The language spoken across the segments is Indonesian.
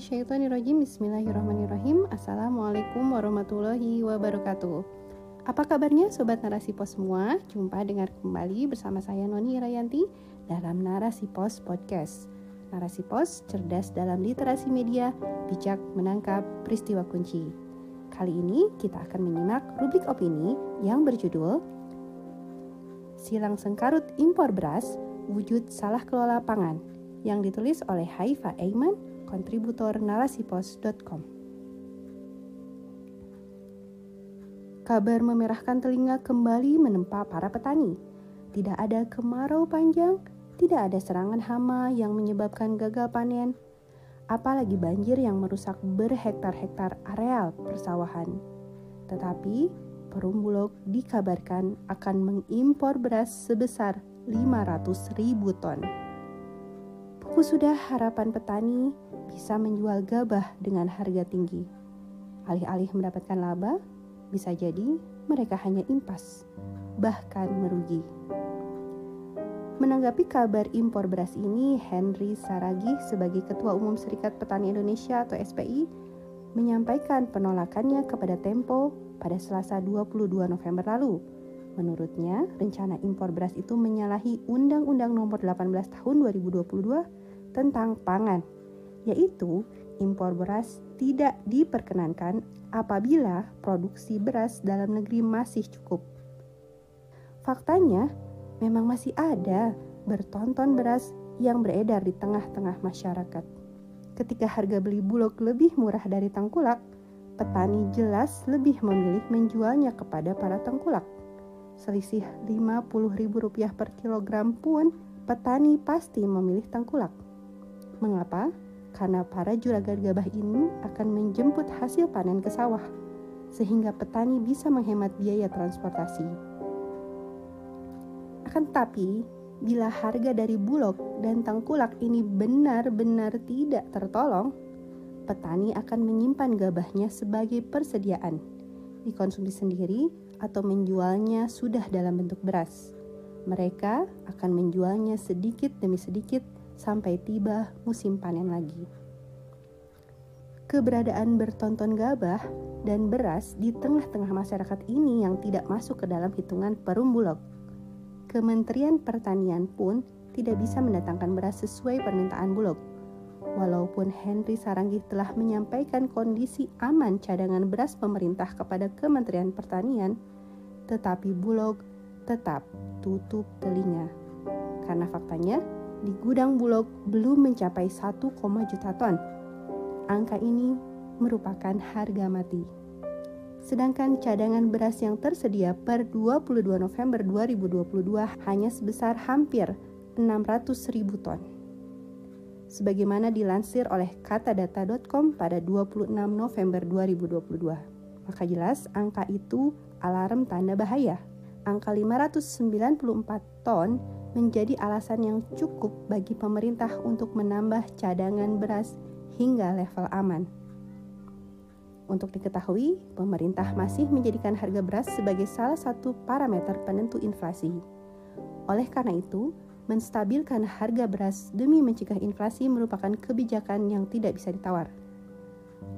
Auzubillahiminasyaitonirrojim Bismillahirrahmanirrahim. Assalamualaikum warahmatullahi wabarakatuh. Apa kabarnya Sobat Narasi Pos semua? Jumpa dengar kembali bersama saya Noni Rayanti dalam Narasi Pos Podcast. Narasi Pos cerdas dalam literasi media, bijak menangkap peristiwa kunci. Kali ini kita akan menyimak rubrik opini yang berjudul Silang Sengkarut Impor Beras, Wujud Salah Kelola Pangan yang ditulis oleh Haifa Aiman kontributor narasipos.com. Kabar memerahkan telinga kembali menempa para petani. Tidak ada kemarau panjang, tidak ada serangan hama yang menyebabkan gagal panen, apalagi banjir yang merusak berhektar-hektar areal persawahan. Tetapi, Perum Bulog dikabarkan akan mengimpor beras sebesar 500 ribu ton. Sudah harapan petani bisa menjual gabah dengan harga tinggi. Alih-alih mendapatkan laba, bisa jadi mereka hanya impas, bahkan merugi. Menanggapi kabar impor beras ini, Henry Saragi sebagai Ketua Umum Serikat Petani Indonesia atau SPI menyampaikan penolakannya kepada Tempo pada Selasa 22 November lalu. Menurutnya, rencana impor beras itu menyalahi Undang-Undang Nomor 18 Tahun 2022 tentang pangan yaitu impor beras tidak diperkenankan apabila produksi beras dalam negeri masih cukup. Faktanya, memang masih ada bertonton beras yang beredar di tengah-tengah masyarakat. Ketika harga beli bulog lebih murah dari tengkulak, petani jelas lebih memilih menjualnya kepada para tengkulak. Selisih Rp50.000 per kilogram pun petani pasti memilih tengkulak. Mengapa? karena para juragan gabah ini akan menjemput hasil panen ke sawah, sehingga petani bisa menghemat biaya transportasi. Akan tetapi, bila harga dari bulog dan tengkulak ini benar-benar tidak tertolong, petani akan menyimpan gabahnya sebagai persediaan, dikonsumsi sendiri atau menjualnya sudah dalam bentuk beras. Mereka akan menjualnya sedikit demi sedikit sampai tiba musim panen lagi. Keberadaan bertonton gabah dan beras di tengah-tengah masyarakat ini yang tidak masuk ke dalam hitungan perum bulog. Kementerian Pertanian pun tidak bisa mendatangkan beras sesuai permintaan bulog. Walaupun Henry Saranggi telah menyampaikan kondisi aman cadangan beras pemerintah kepada Kementerian Pertanian, tetapi Bulog tetap tutup telinga. Karena faktanya, di gudang Bulog belum mencapai 1, juta ton. Angka ini merupakan harga mati. Sedangkan cadangan beras yang tersedia per 22 November 2022 hanya sebesar hampir 600 ribu ton. Sebagaimana dilansir oleh katadata.com pada 26 November 2022. Maka jelas angka itu alarm tanda bahaya. Angka 594 ton menjadi alasan yang cukup bagi pemerintah untuk menambah cadangan beras hingga level aman. Untuk diketahui, pemerintah masih menjadikan harga beras sebagai salah satu parameter penentu inflasi. Oleh karena itu, menstabilkan harga beras demi mencegah inflasi merupakan kebijakan yang tidak bisa ditawar.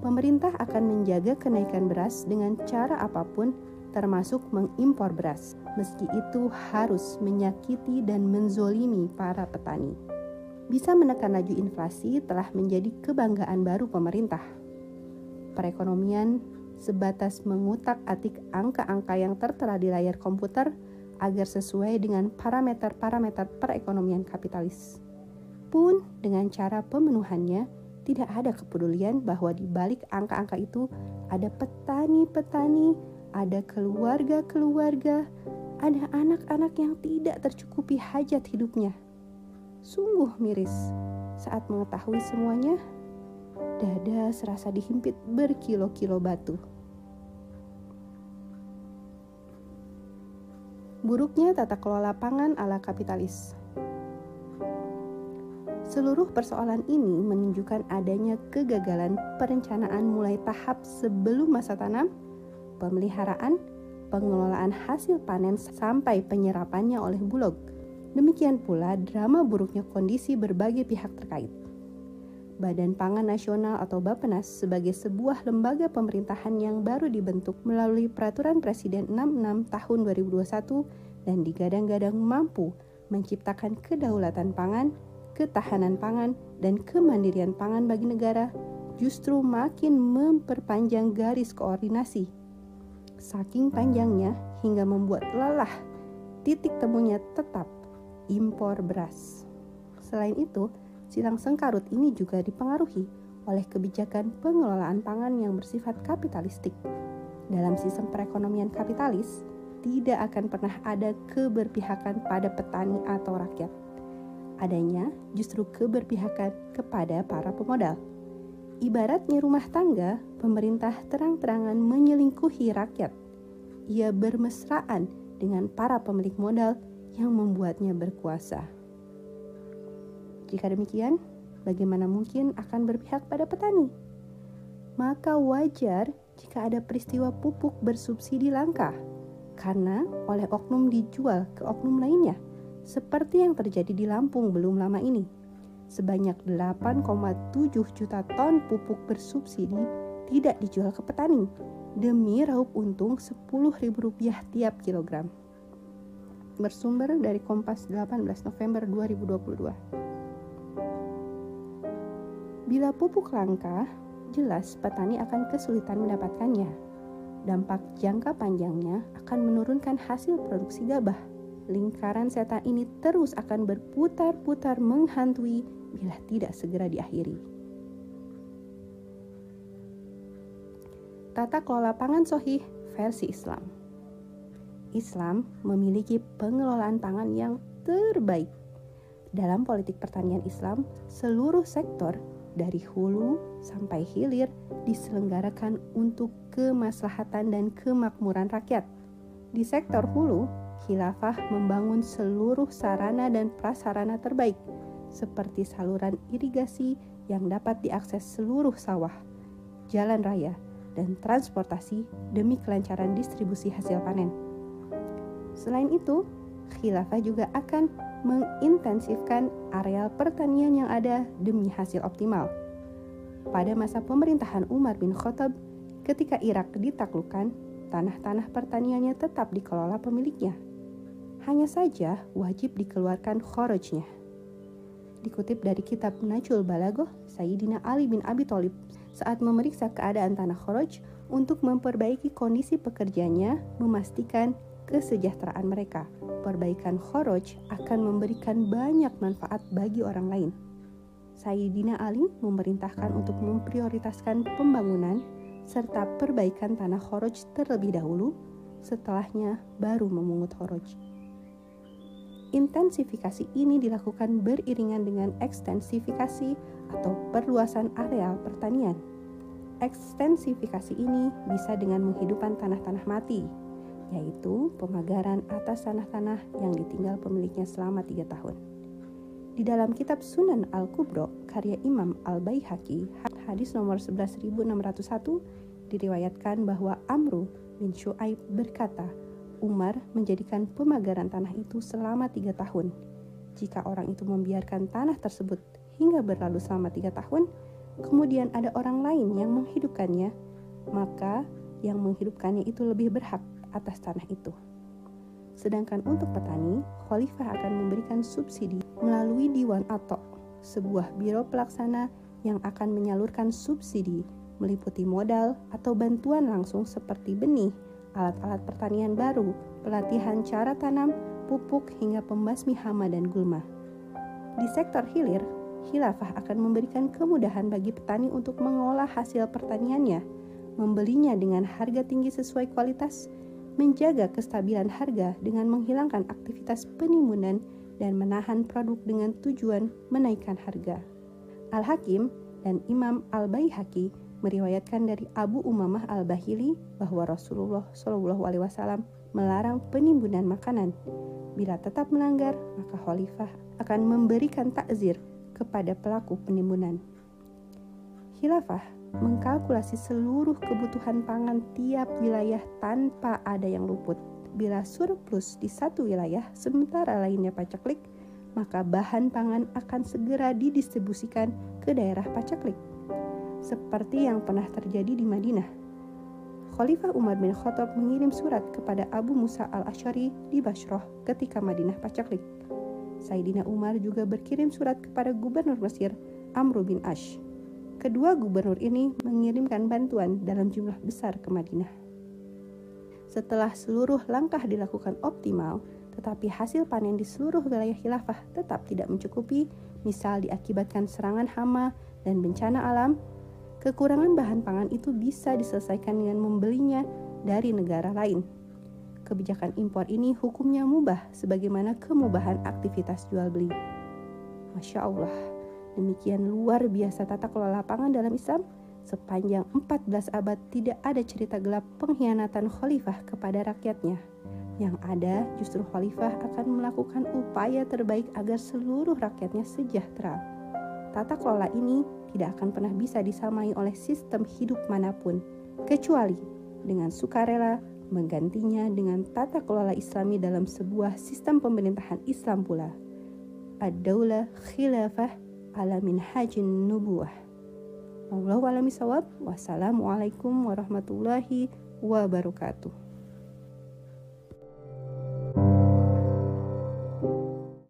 Pemerintah akan menjaga kenaikan beras dengan cara apa pun termasuk mengimpor beras, meski itu harus menyakiti dan menzolimi para petani. Bisa menekan laju inflasi telah menjadi kebanggaan baru pemerintah. Perekonomian sebatas mengutak-atik angka-angka yang tertera di layar komputer agar sesuai dengan parameter-parameter perekonomian kapitalis. Pun dengan cara pemenuhannya, tidak ada kepedulian bahwa di balik angka-angka itu ada petani-petani ada keluarga-keluarga, ada anak-anak yang tidak tercukupi hajat hidupnya. Sungguh miris saat mengetahui semuanya, dada serasa dihimpit berkilo-kilo batu. Buruknya tata kelola pangan ala kapitalis. Seluruh persoalan ini menunjukkan adanya kegagalan perencanaan mulai tahap sebelum masa tanam pemeliharaan, pengelolaan hasil panen sampai penyerapannya oleh Bulog. Demikian pula drama buruknya kondisi berbagai pihak terkait. Badan Pangan Nasional atau Bappenas sebagai sebuah lembaga pemerintahan yang baru dibentuk melalui Peraturan Presiden 66 tahun 2021 dan digadang-gadang mampu menciptakan kedaulatan pangan, ketahanan pangan, dan kemandirian pangan bagi negara justru makin memperpanjang garis koordinasi. Saking panjangnya hingga membuat lelah, titik temunya tetap impor beras. Selain itu, silang sengkarut ini juga dipengaruhi oleh kebijakan pengelolaan pangan yang bersifat kapitalistik. Dalam sistem perekonomian kapitalis, tidak akan pernah ada keberpihakan pada petani atau rakyat. Adanya justru keberpihakan kepada para pemodal. Ibaratnya rumah tangga, pemerintah terang-terangan menyelingkuhi rakyat. Ia bermesraan dengan para pemilik modal yang membuatnya berkuasa. Jika demikian, bagaimana mungkin akan berpihak pada petani? Maka wajar jika ada peristiwa pupuk bersubsidi langka, karena oleh oknum dijual ke oknum lainnya, seperti yang terjadi di Lampung belum lama ini sebanyak 8,7 juta ton pupuk bersubsidi tidak dijual ke petani demi raup untung Rp10.000 tiap kilogram. Bersumber dari Kompas 18 November 2022. Bila pupuk langka, jelas petani akan kesulitan mendapatkannya. Dampak jangka panjangnya akan menurunkan hasil produksi gabah. Lingkaran setan ini terus akan berputar-putar menghantui bila tidak segera diakhiri. Tata kelola pangan sohih versi Islam. Islam memiliki pengelolaan pangan yang terbaik. Dalam politik pertanian Islam, seluruh sektor dari hulu sampai hilir diselenggarakan untuk kemaslahatan dan kemakmuran rakyat. Di sektor hulu, khilafah membangun seluruh sarana dan prasarana terbaik seperti saluran irigasi yang dapat diakses seluruh sawah, jalan raya, dan transportasi demi kelancaran distribusi hasil panen. Selain itu, khilafah juga akan mengintensifkan areal pertanian yang ada demi hasil optimal. Pada masa pemerintahan Umar bin Khattab, ketika Irak ditaklukkan, tanah-tanah pertaniannya tetap dikelola pemiliknya. Hanya saja wajib dikeluarkan khorojnya dikutip dari kitab Najul Balagoh Sayyidina Ali bin Abi Thalib saat memeriksa keadaan tanah Khoroj untuk memperbaiki kondisi pekerjanya, memastikan kesejahteraan mereka. Perbaikan Khoroj akan memberikan banyak manfaat bagi orang lain. Sayyidina Ali memerintahkan untuk memprioritaskan pembangunan serta perbaikan tanah Khoroj terlebih dahulu, setelahnya baru memungut Khoroj. Intensifikasi ini dilakukan beriringan dengan ekstensifikasi atau perluasan areal pertanian. Ekstensifikasi ini bisa dengan menghidupkan tanah-tanah mati, yaitu pemagaran atas tanah-tanah yang ditinggal pemiliknya selama tiga tahun. Di dalam kitab Sunan Al-Kubro, karya Imam Al-Baihaqi, hadis nomor 11601, diriwayatkan bahwa Amru bin Shu'aib berkata, Umar menjadikan pemagaran tanah itu selama tiga tahun. Jika orang itu membiarkan tanah tersebut hingga berlalu selama tiga tahun, kemudian ada orang lain yang menghidupkannya, maka yang menghidupkannya itu lebih berhak atas tanah itu. Sedangkan untuk petani, khalifah akan memberikan subsidi melalui Diwan Atok, sebuah biro pelaksana yang akan menyalurkan subsidi meliputi modal atau bantuan langsung seperti benih, alat-alat pertanian baru, pelatihan cara tanam, pupuk hingga pembasmi hama dan gulma. Di sektor hilir, khilafah akan memberikan kemudahan bagi petani untuk mengolah hasil pertaniannya, membelinya dengan harga tinggi sesuai kualitas, menjaga kestabilan harga dengan menghilangkan aktivitas penimbunan dan menahan produk dengan tujuan menaikkan harga. Al-Hakim dan Imam Al-Baihaqi meriwayatkan dari Abu Umamah Al-Bahili bahwa Rasulullah Shallallahu alaihi wasallam melarang penimbunan makanan. Bila tetap melanggar, maka khalifah akan memberikan takzir kepada pelaku penimbunan. Khilafah mengkalkulasi seluruh kebutuhan pangan tiap wilayah tanpa ada yang luput. Bila surplus di satu wilayah, sementara lainnya paceklik, maka bahan pangan akan segera didistribusikan ke daerah paceklik. Seperti yang pernah terjadi di Madinah. Khalifah Umar bin Khattab mengirim surat kepada Abu Musa al-Ashari di Basroh ketika Madinah paceklik. Sayyidina Umar juga berkirim surat kepada Gubernur Mesir Amr bin Ash Kedua gubernur ini mengirimkan bantuan dalam jumlah besar ke Madinah. Setelah seluruh langkah dilakukan optimal, tetapi hasil panen di seluruh wilayah khilafah tetap tidak mencukupi, misal diakibatkan serangan hama dan bencana alam, kekurangan bahan pangan itu bisa diselesaikan dengan membelinya dari negara lain. Kebijakan impor ini hukumnya mubah sebagaimana kemubahan aktivitas jual beli. Masya Allah. Demikian luar biasa tata kelola pangan dalam Islam. Sepanjang 14 abad tidak ada cerita gelap pengkhianatan khalifah kepada rakyatnya. Yang ada justru khalifah akan melakukan upaya terbaik agar seluruh rakyatnya sejahtera. Tata kelola ini tidak akan pernah bisa disamai oleh sistem hidup mana pun, kecuali dengan sukarela menggantinya dengan tata kelola islami dalam sebuah sistem pemerintahan Islam pula. Ad-daulah khilafah ala minhajin nubuah. Wallahu a'lam Wassalamualaikum warahmatullahi wabarakatuh.